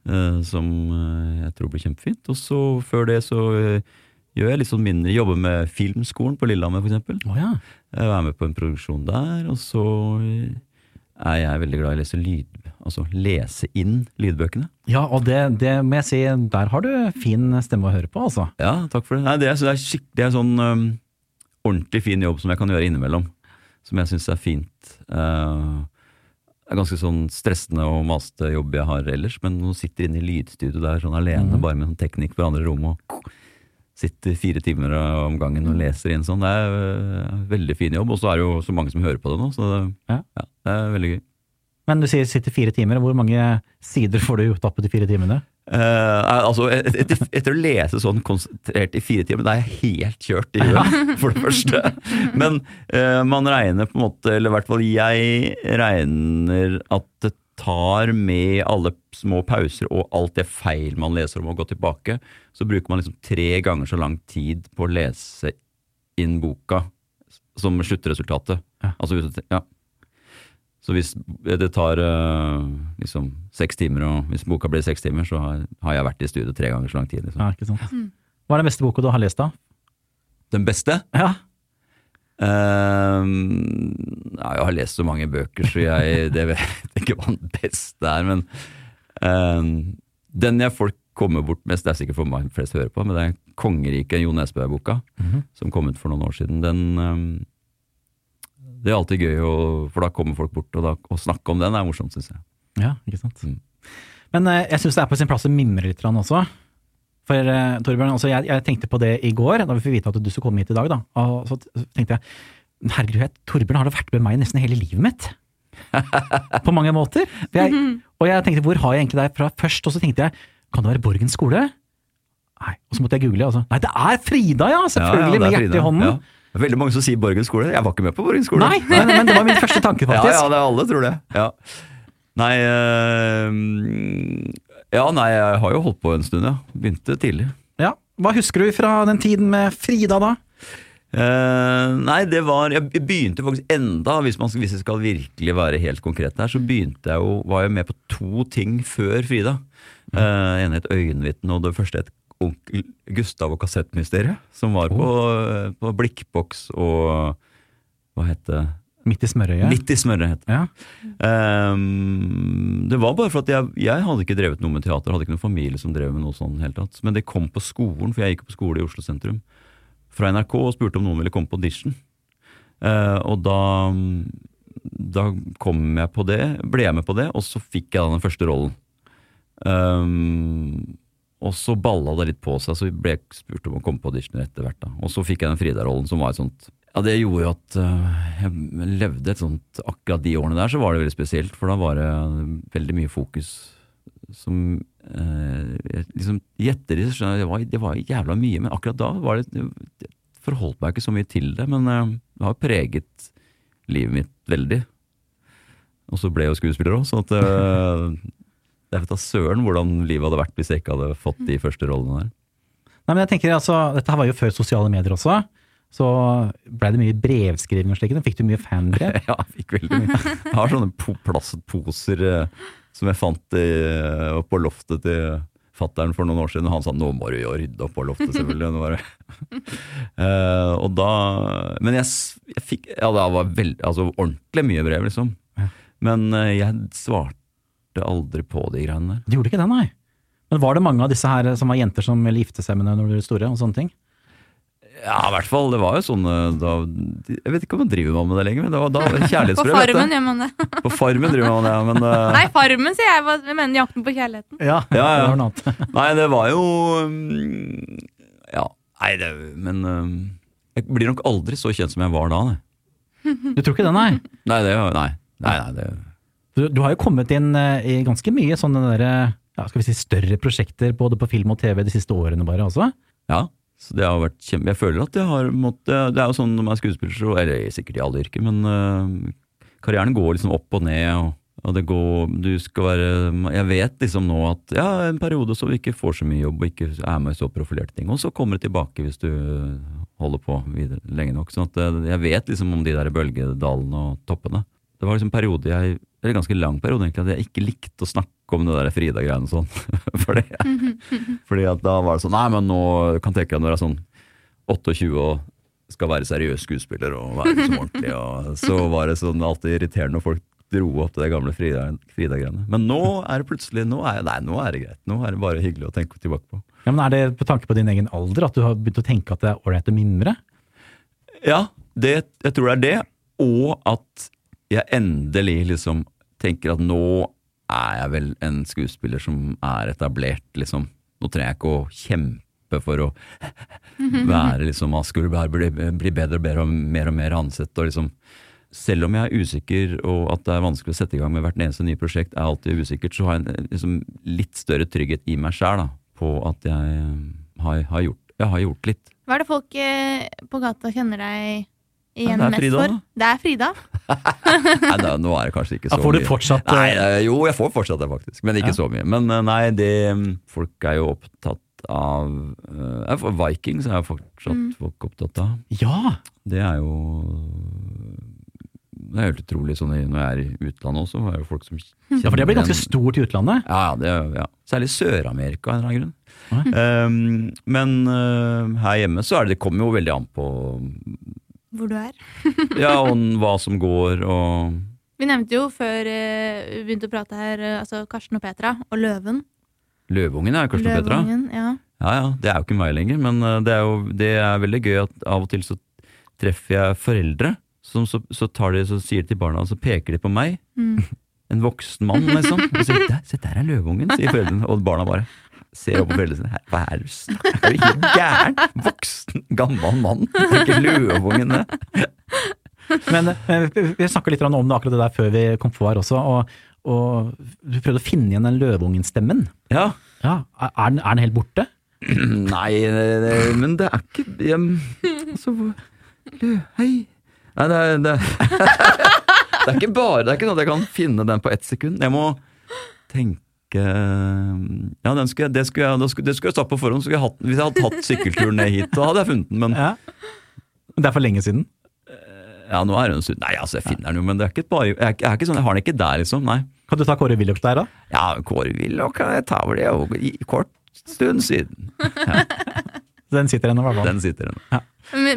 Eh, Som eh, jeg tror blir kjempefint. Og så før det så eh, gjør jeg litt sånn mindre, jobber med Filmskolen på Lillehammer eksempel. Å ja. Jeg er med på en produksjon der, og så er jeg veldig glad i å lese lyd, altså lese inn lydbøkene. Ja, og det, det må jeg si, der har du fin stemme å høre på, altså. Ja, takk for det. Nei, det, er, det er det er sånn um, ordentlig fin jobb som jeg kan gjøre innimellom. Som jeg syns er fint. Uh, det er ganske sånn stressende og masete jobb jeg har ellers, men nå sitter inne i lydstudio der sånn alene, bare med sånn teknikk på andre rom, og sitter fire timer om gangen og leser inn sånn. Det er øh, veldig fin jobb, og så er det jo så mange som hører på det nå, så det, Ja. ja, det er veldig gøy. Men du sier sitter fire timer, hvor mange sider får du gjort opp på de fire timene? Eh, altså, etter, etter å lese sånn konsentrert i fire timer, da er jeg helt kjørt i huet, for det første. Men uh, man regner på en måte, eller i hvert fall jeg regner at det tar med alle små pauser og alt det feil man leser om å gå tilbake, så bruker man liksom tre ganger så lang tid på å lese inn boka som sluttresultatet. Ja. Altså, ja. Så hvis det tar eh, liksom seks timer, og hvis boka blir seks timer, så har, har jeg vært i studio tre ganger så lang tid. Liksom. Ja, ikke sant. Hva er den beste boka du har lest, da? Den beste? Ja. Uh, ja, jeg har lest så mange bøker, så jeg det vet ikke hva den beste er. Men uh, den jeg folk kommer bort mest, det er sikkert for meg flest hører på, men det er 'Kongeriket', Jo Nesbø-boka, Mhm. som kom ut for noen år siden. Den ehm, Det er alltid gøy, å, for da kommer folk bort, og da, å snakke om den er morsomt, syns jeg. Ja, ikke sant. Mm. Men eh, jeg syns det er på sin plass å mimre litt også. For eh, Torbjørn, altså, jeg, jeg tenkte på det i går, da vi fikk vite at du skulle komme hit i dag. Da. Og så tenkte jeg herregud, Torbjørn har da vært med meg nesten hele livet mitt. på mange måter. Jeg, og jeg tenkte hvor har jeg egentlig deg fra først? Og så tenkte jeg kan det være Borgen skole? Nei. Og så måtte jeg google. Altså. Nei, det er Frida, ja! Selvfølgelig, Ja, ja, med er hjertet i hånden. Ja. Veldig mange som sier Borgen skole. Jeg var ikke med på Borgen skole. Nei, men, men det var min første tanke, faktisk. ja, det er alle tror det. Ja. Nei øh, Ja, nei, jeg har jo holdt på en stund, ja. Begynte tidlig. Ja. Hva husker du fra den tiden med Frida, da? Uh, nei, det var Jeg begynte faktisk enda, hvis, man, hvis jeg skal virkelig være helt konkret her, så begynte jeg jo Var jeg med på to ting før Frida. Uh, en het Øyenvitne, og det første het Onkel Gustav og kassettmysteriet. Som var på, på Blikkboks og Hva het det? Midt i smørøyet? Midt i smørøyet. Ja. Um, det var bare for at jeg, jeg hadde ikke drevet noe med teater, hadde ikke noen familie som drev med noe sånt helt tatt. Men det kom på skolen, for jeg gikk på skole i Oslo sentrum, fra NRK og spurte om noen ville komme på audition. Uh, og da, da kom jeg på det, ble jeg med på det, og så fikk jeg da den første rollen. Ehm, og så balla det litt på seg, så ble spurt om å komme på auditioner etter hvert. Og så fikk jeg den Frida-rollen, som var et sånt Ja, det gjorde jo at øh, jeg levde et sånt Akkurat de årene der så var det veldig spesielt, for da var det veldig mye fokus som eh, liksom I ettertid skjønner det det var jævla mye, men akkurat da var det Jeg forholdt meg ikke så mye til det, men eh, det har preget livet mitt veldig. Og så ble jeg jo skuespiller òg, så at øh, jeg vet da søren hvordan livet hadde vært hvis jeg ikke hadde fått de første rollene der. Nei, men jeg tenker altså, Dette her var jo før sosiale medier også. Så blei det mye brevskriving og slikt. Fikk du mye fanbrev? Ja, jeg fikk veldig mye. Jeg har sånne po plastposer eh, som jeg fant i, eh, på loftet til fatteren for noen år siden. Han sa nå må du jo rydde opp på loftet, selvfølgelig. Eh, og da Men jeg, jeg fikk Ja, det var veld, altså ordentlig mye brev, liksom. Men jeg svarte aldri på de greiene der. Du gjorde ikke det, nei? Men var det mange av disse her som var jenter som ville gifte seg med deg når du ble store? og sånne ting? Ja, i hvert fall. Det var jo sånne da, Jeg vet ikke om man driver man med det lenger, men det var da På kjærlighetsbrev. På. Farmen gjør man det. På Farmen driver man det, det, men uh... Nei, Farmen, sier jeg. Jeg mener Jakten på kjærligheten. Ja, Ja, ja. det var noe annet. Nei, det var jo mm, Ja, nei, det Men mm, jeg blir nok aldri så kjent som jeg var da. Nei, Du tror ikke det, nei? nei det Nei, nei, nei det Du, du har jo kommet inn eh, i ganske mye sånne der, eh, ja, skal vi si større prosjekter både på film og TV de siste årene bare også. Ja. Så det har vært kjempe... Jeg føler at jeg har måttet Det er jo sånn når man er skuespiller, så Eller sikkert i alle yrker, men uh, karrieren går liksom opp og ned. og og det går, du skal være Jeg vet liksom nå at ja, en periode så vi ikke får så mye jobb og ikke er med i så profilerte ting, og så kommer det tilbake hvis du holder på videre lenge nok. sånn at jeg vet liksom om de der bølgedalene og toppene. Det var liksom en periode jeg, eller en ganske lang periode egentlig, at jeg ikke likte å snakke om det der Frida-greiene og sånn. fordi, fordi at da var det sånn Nei, men nå kan tenke deg når jeg er sånn 28 og skal være seriøs skuespiller og være liksom ordentlig, og så var det sånn alltid irriterende når folk dro opp til det gamle Frida- Frida-greiene. Men nå er det plutselig nå er, Nei, nå er det greit. Nå er det bare hyggelig å tenke tilbake på. Ja, men Er det på tanke på din egen alder at du har begynt å tenke at det er ålreit å mimre? Ja, det, jeg tror det er det, og at jeg endelig liksom tenker at nå er jeg vel en skuespiller som er etablert, liksom. Nå trenger jeg ikke å kjempe for å være liksom bare bli, bli bedre og bedre og mer og mer ansett. Og liksom, selv om jeg er usikker og at det er vanskelig å sette i gang med hvert eneste nye prosjekt, er alltid usikkert, så har jeg en liksom, litt større trygghet i meg sjæl på at jeg eh, har, har, gjort, jeg har gjort litt. Hva er det folk eh, på gata kjenner deg igjen mest Frida, for. da. Det er Frida. Nei, da, nå er det kanskje ikke så Da får du fortsatt mye. Nei, eh, jo, jeg får fortsatt det, faktisk. Men ikke Ja. så mye. Men eh, nei, det mm, Folk er jo opptatt av uh, Vikings er jo fortsatt Mm. folk opptatt av. Ja! Det er jo Det er helt utrolig sånn når jeg er i utlandet også, er det jo folk som kjenner ja, for det blir ganske stort i utlandet. Ja, ja, det, ja. Særlig Sør-Amerika av en eller annen grunn. Mm. Um, men uh, her hjemme så er det, det kommer jo veldig an på Hvor du er. ja, og hva som går og Vi nevnte jo før eh, vi begynte å prate her, eh, altså Karsten og Petra og Løven. Løvungen er jo Karsten og Petra. Løvungen, ja. Ja ja, det er jo ikke meg lenger, men uh, det er jo det er veldig gøy at av og til så treffer jeg foreldre som så, så tar de, så sier de til barna, og så peker de på meg. Mm. En voksen mann, liksom. Og sier der, se der er løveungen, sier foreldrene. Og barna bare ser opp på foreldrene sine. Hva er det du snakker Er du helt gæren? Voksen, gammel mann. Ikke løveungen, det. Men eh, vi vi snakka litt om det akkurat det der før vi kom på her også, og, og du prøvde å finne igjen den løveungen-stemmen. Ja. Ja, er er den, er den helt borte? Nei, det, det, men det er ikke jeg, Altså, lø, hei. Nei, det er, det, det er ikke bare Det er ikke sånn at jeg kan finne den på ett sekund. Jeg må tenke Ja, den skulle, det skulle jeg, det, skulle- det skulle jeg satt på forhånd. Jeg hatt, hvis jeg hadde hatt sykkelturen ned hit, da hadde jeg funnet den. Men Ja. Det er for lenge siden. ja, nå er det en stund Nei, altså, jeg finner den jo, men det er ikke bare Jeg jeg er ikke sånn, jeg har den ikke der, liksom. Nei. Kan du ta Kåre Willoch der, da? Ja, Kåre Willoch kan jeg ta over det jo i kort stund siden. Den sitter ennå, i hvert fall. Den sitter ennå. Ja.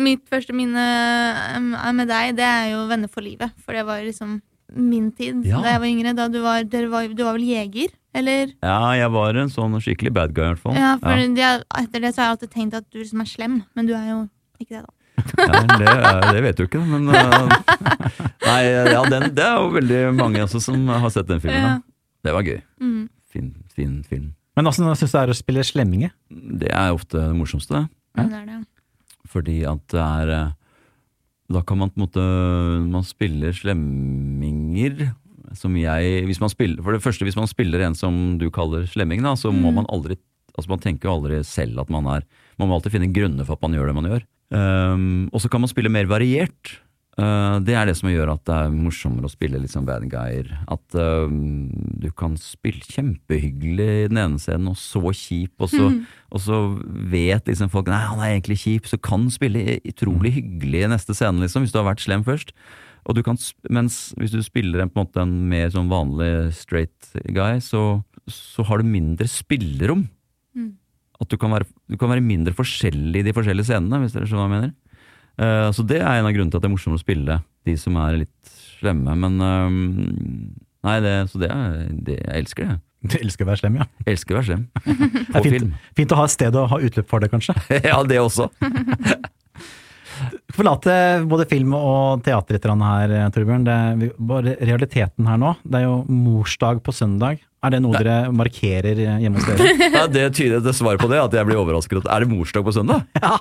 Mitt første minne eh, med deg, det er jo Venner for livet. For det var liksom min tid Ja. da jeg var yngre. Da du var, dere var, du var vel jeger? Eller? Ja, jeg var en sånn skikkelig bad guy, i hvert fall. Ja, for Jeg, etter det så har jeg alltid tenkt at du liksom er slem, men du er jo ikke det, da. Ja, det, det vet du ikke, men uh, Nei, ja, den, det er jo veldig mange også som har sett den filmen. Da. Det var gøy. Mm. Fin, fin film. Men åssen syns du det er å spille slemminge? Det er ofte det morsomste. Ja. Det er det. Fordi at det er eh, Da kan man på en måte Man spiller slemminger som jeg hvis man spiller, For det første, hvis man spiller en som du kaller slemming, da, så må Mm. man aldri Altså Man tenker jo aldri selv at man er Man må alltid finne grunner for at man gjør det man gjør. Um, og så kan man spille mer variert. Uh, det er det som gjør at det er morsommere å spille liksom bad guyer. At uh, du kan spille kjempehyggelig i den ene scenen, og så kjip, og så, og så vet liksom folk Nei, han er egentlig kjip, så kan spille utrolig hyggelig i neste scene, liksom, hvis du har vært slem først. Og du kan, mens hvis du spiller en, på en, måte, en mer sånn vanlig straight guy, så, så har du mindre spillerom. Mm. At du kan, være, du kan være mindre forskjellig i de forskjellige scenene, hvis dere skjønner hva jeg mener. Eh, så det er en av grunnene til at det er morsommere å spille de som er litt slemme, men um, Nei, det, så det er det, Jeg elsker det. Du elsker å være slem, ja. Jeg elsker å være slem. Det er fint, film. fint å ha et sted å ha utløp for det, kanskje. ja, det også. Forlate både film og teater litt her, Torbjørn. Det er bare realiteten her nå. Det er jo morsdag på søndag. Er det noe dere markerer hjemme hos dere? Ja, det tyder det svaret på det, at jeg blir overrasket. Er det morsdag på søndag? Ja.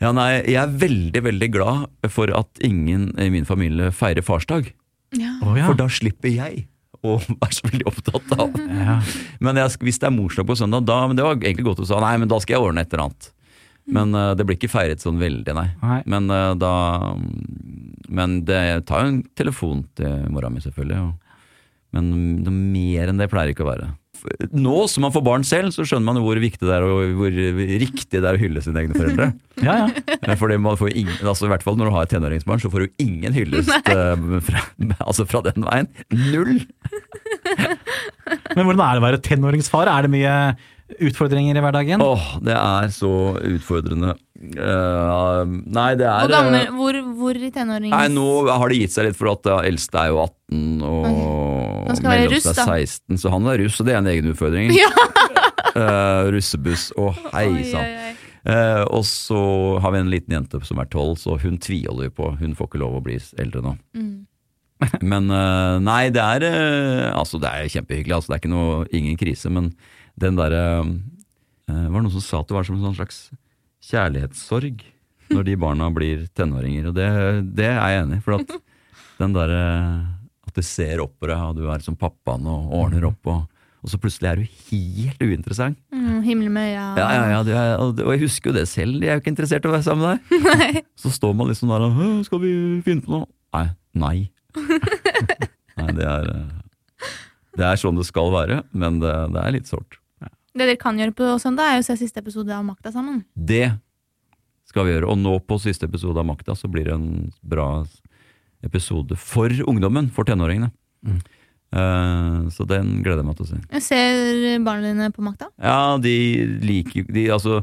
Ja, nei, jeg er veldig, veldig glad for at ingen i min familie feirer farsdag. Ja. Oh, ja. For da slipper jeg å være så veldig opptatt av Ja. Men jeg, hvis det er morsdag på søndag, da men Det var egentlig godt du sa nei, men da skal jeg ordne et eller annet. Men uh, det blir ikke feiret sånn veldig, nei. Nei. Men uh, da Men det, jeg tar jo en telefon til mora mi, selvfølgelig. Og, men noe mer enn det pleier ikke å være. Nå som man får barn selv, så skjønner man jo hvor viktig det er og hvor riktig det er å hylle sine egne foreldre. Ja, ja. Fordi man får ingen, altså i hvert fall når du har et tenåringsbarn, så får du ingen hyllest eh, fra, altså fra den veien. Null! Men hvordan er det å være tenåringsfar? Er det mye utfordringer i hverdagen? Åh, det er så utfordrende. Uh, nei, det er Hvor gammel, eh, hvor, hvor i tenårings... Nei, nå har det gitt seg litt, for at det eldste er jo 18, og okay. mellomste er 16, så han er russ, og det er en egen utfordring. Ja. uh, russebuss, å hei sann. Eh, og så har vi en liten jente som er 12, så hun tviholder vi på. Hun får ikke lov å bli eldre nå. Mm. Men nei, det er Altså, det er kjempehyggelig. Altså, det er ikke noe, ingen krise, men den derre uh, Var det noen som sa at det var som en sånn slags kjærlighetssorg når de barna blir tenåringer, og det, det er jeg enig i. For at den derre At du ser opp på deg, og du er som pappaen og ordner opp og, og så plutselig er du helt uinteressant. Mm, himmel med øya. Ja, ja, ja, er, og, jeg husker jo det selv, jeg er jo ikke interessert i å være sammen med deg. Nei. Så står man liksom der og Skal vi finne på noe? Nei. Nei. nei det er eh, Det er sånn det skal være, men det, det er litt sårt. Det dere kan gjøre på søndag, er å se siste episode av Makta sammen. Det skal vi gjøre. Og nå på siste episode av Makta så blir det en bra episode for ungdommen, for tenåringene. Mm. Uh, så den gleder jeg meg til å se. Jeg ser barna dine på Makta. Ja, de liker de, Altså,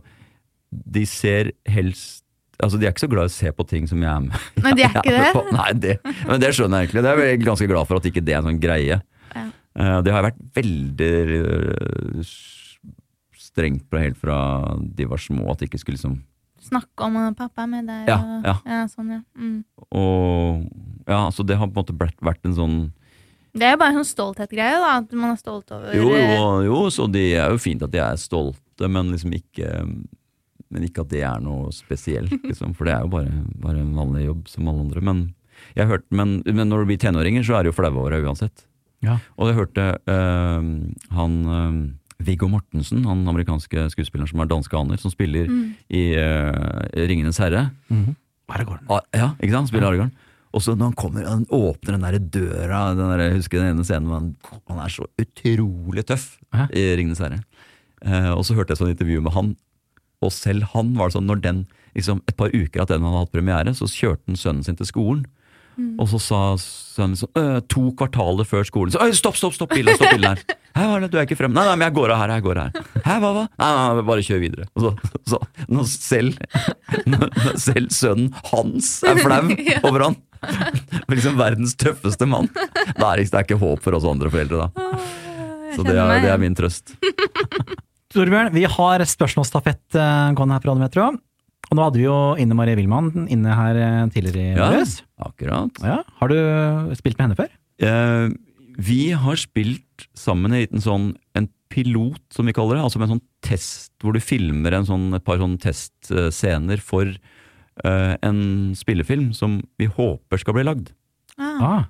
de ser helst Altså, De er ikke så glad i å se på ting som jeg er med Nei, de er ikke det? på. Nei, det, men det skjønner jeg egentlig. Det er jeg ganske glad for at ikke det er en sånn greie. Ja. Eh, det har jeg vært veldig eh, strengt på helt fra de var små, at de ikke skulle liksom Snakke om pappa er med deg' Ja, og, ja. sånn, ja. Mm. Og ja, så det har på en måte vært, vært en sånn Det er jo bare en sånn stolthetsgreie, da. At man er stolt over Jo, jo, jo, så det er jo fint at de er stolte, men liksom ikke Men ikke at det er noe spesielt, liksom. For det er jo bare, bare en vanlig jobb som alle andre. Men, hørt, men, men når du blir tenåringer, så er det jo flaue åra uansett. Ja. Og jeg hørte øh, han øh, Viggo Mortensen, han amerikanske skuespilleren som er danske aner, som spiller Mm. i uh, Ringenes herre. Mhm. Aragorn. Ah, Ja, ikke sant? Spiller Aragorn. Og så når han kommer, han åpner den der døra den der, Jeg husker den ene scenen hvor han, han er så utrolig tøff Hæ? i Ringenes herre. Uh, og så hørte jeg sånn intervju med han, og selv han var det sånn når den liksom, Et par uker at den hadde hatt premiere, så kjørte han sønnen sin til skolen. Og så sa sønnen sånn «Øh, To kvartaler før skolen så, Stopp, stopp, stopp bilen, stopp bilen her! Hæ, hva er det, du er ikke fremme? Nei, nei, men jeg går av her, jeg går av her. Hæ, hva, hva? Nei, nei, nei, bare kjør videre. Og så, så når selv, når selv sønnen hans er flau over han, liksom verdens tøffeste mann, da er det, ikke håp for oss andre foreldre, da. Så det er, det er min trøst. Torbjørn, vi har spørsmålsstafett eh, gående her på Radiometro. Og nå hadde vi jo Inne Marie Wilman inne her eh, tidligere i Ja. Akkurat. Ja. Har du spilt med henne før? Eh, vi har spilt sammen en liten sånn en pilot, som vi kaller det. Altså med en sånn test hvor du filmer en sånn, et par sånne testscener for uh, en spillefilm som vi håper skal bli lagd. Ah. Ah,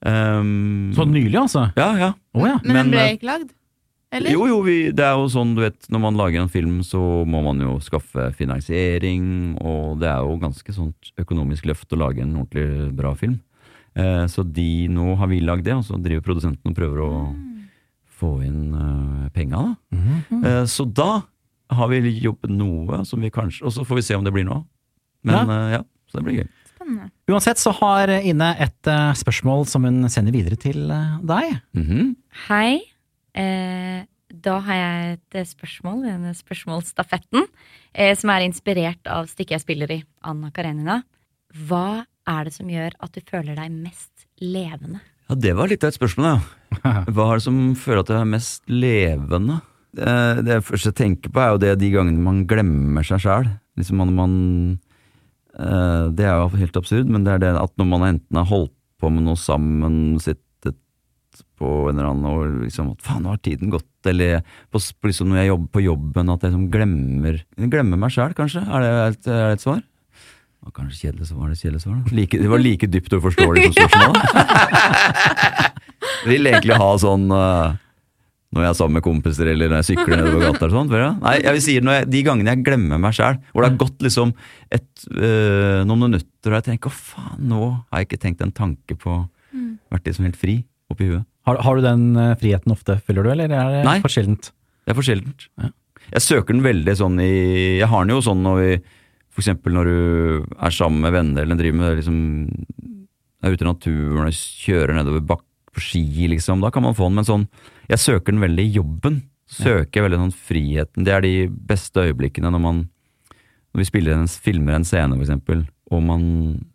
Um, så nylig, altså? Ja, ja. Oh, ja. Men, Men, den ble eh, ikke lagd? Eller? Jo, jo, vi, det er jo sånn, du vet, når man lager en film, så må man jo skaffe finansiering, og det er jo ganske sånt økonomisk løft å lage en ordentlig bra film. Eh, så de, nå har vi lagd det, og så driver produsenten og prøver å få inn uh, penga, da. Mm Eh, så da har vi jobbet noe, som vi kanskje, og så får vi se om det blir noe. Men Ja. eh, ja, så det blir gøy. Spennende. Uansett så har Ine et eh, spørsmål som hun sender videre til eh, deg. -hmm. Hei. Eh, da har jeg et eh, spørsmål, denne spørsmålsstafetten, eh, som er inspirert av stykket jeg spiller i, Anna Karenina. Hva er det som gjør at du føler deg mest levende? Ja, det var litt av et spørsmål, ja. Hva er det som føler at du er mest levende? Det, det først jeg tenker på, er jo det de gangene man glemmer seg sjæl. Liksom man, man eh, Det er jo helt absurd, men det er det at når man enten har holdt på med noe sammen, sittet på en eller annen og liksom at Faen, nå har tiden gått. Eller på, liksom når jeg jobber på jobben, at jeg liksom glemmer Glemmer meg sjæl, kanskje? Er det, et, er det et svar? Var kanskje kjedelig svar. Det, kjedelig svar. Like, det var like dypt og uforståelig som spørsmålet. Vil egentlig ha sånn uh, når jeg er sammen med kompiser eller når jeg sykler nedover gata. eller sånt. Nei, jeg vil si når jeg, De gangene jeg glemmer meg sjæl, hvor det har gått liksom et, uh, noen minutter og jeg tenker å faen, nå har jeg ikke tenkt en tanke på Vært liksom helt fri oppi huet. Har, har du den eh, friheten ofte, føler du, eller er det Nei. for sjeldent? Det er for sjeldent. Jeg søker den veldig sånn i Jeg har den jo sånn når vi For eksempel når du er sammen med venner eller driver med liksom Er ute i naturen og kjører nedover bak på ski, liksom. Da kan man få den, men sånn Jeg søker den veldig i jobben. Søker ja. veldig sånn friheten. Det er de beste øyeblikkene når man Når vi spiller en, filmer en scene, for eksempel, og man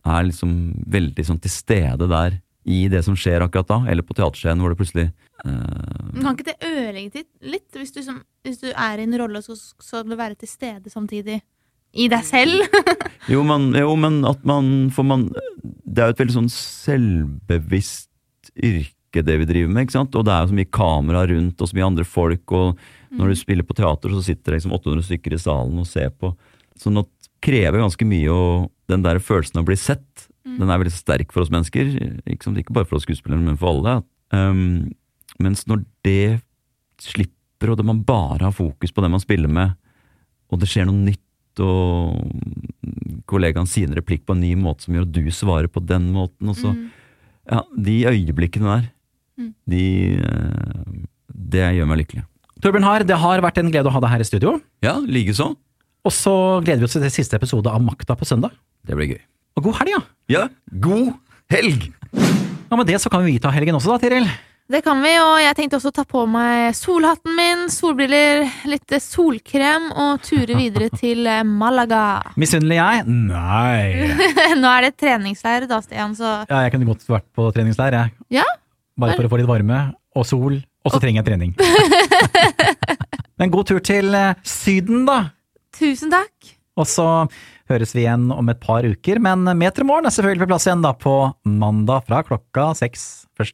er liksom veldig sånn til stede der i det som skjer akkurat da, eller på teaterscenen hvor det plutselig uh... Kan ikke det ødelegge litt, hvis, du som, hvis du er i en rolle og så skal du være til stede samtidig? I deg selv? Jo, men, jo, men at man For man Det er jo et veldig sånn selvbevisst yrke, det vi driver med, ikke sant? Og det er jo så mye kamera rundt, og så mye andre folk, og når du spiller på teater, så sitter det liksom 800 stykker i salen og ser på. Sånn at det krever ganske mye, og den der følelsen av å bli sett, den er veldig sterk for oss mennesker. Ikke, sant? ikke bare for oss skuespillere, men for alle. Um, mens når det slipper, og det man bare har fokus på det man spiller med, og det skjer noe nytt, og kollegaen sier en replikk på en ny måte som gjør at du svarer på den måten, og så Mm. Ja, de øyeblikkene der, Mm. de eh, Det gjør meg lykkelig. Torbjørn Haar, det har vært en glede å ha deg her i studio. Ja, likeså. Og så gleder vi oss til det siste episode av Makta på søndag. Det blir gøy. Og god helg, ja! Ja, god helg! Ja, Med det så kan vi ta helgen også, da, Tiril. Det kan vi, og jeg tenkte også å ta på meg solhatten min, solbriller, litt solkrem og ture videre til eh, Malaga. Misunnelig jeg? Nei. Nå er det treningsleir da, Stian, så Ja, jeg kunne godt vært på treningsleir, jeg. Ja? Bare for å få litt varme og sol, og så trenger jeg trening. Men god tur til eh, Syden, da. tusen takk. Og så høres vi igjen om et par uker, men Metermorgen er selvfølgelig på plass igjen da på mandag fra klokka seks. Første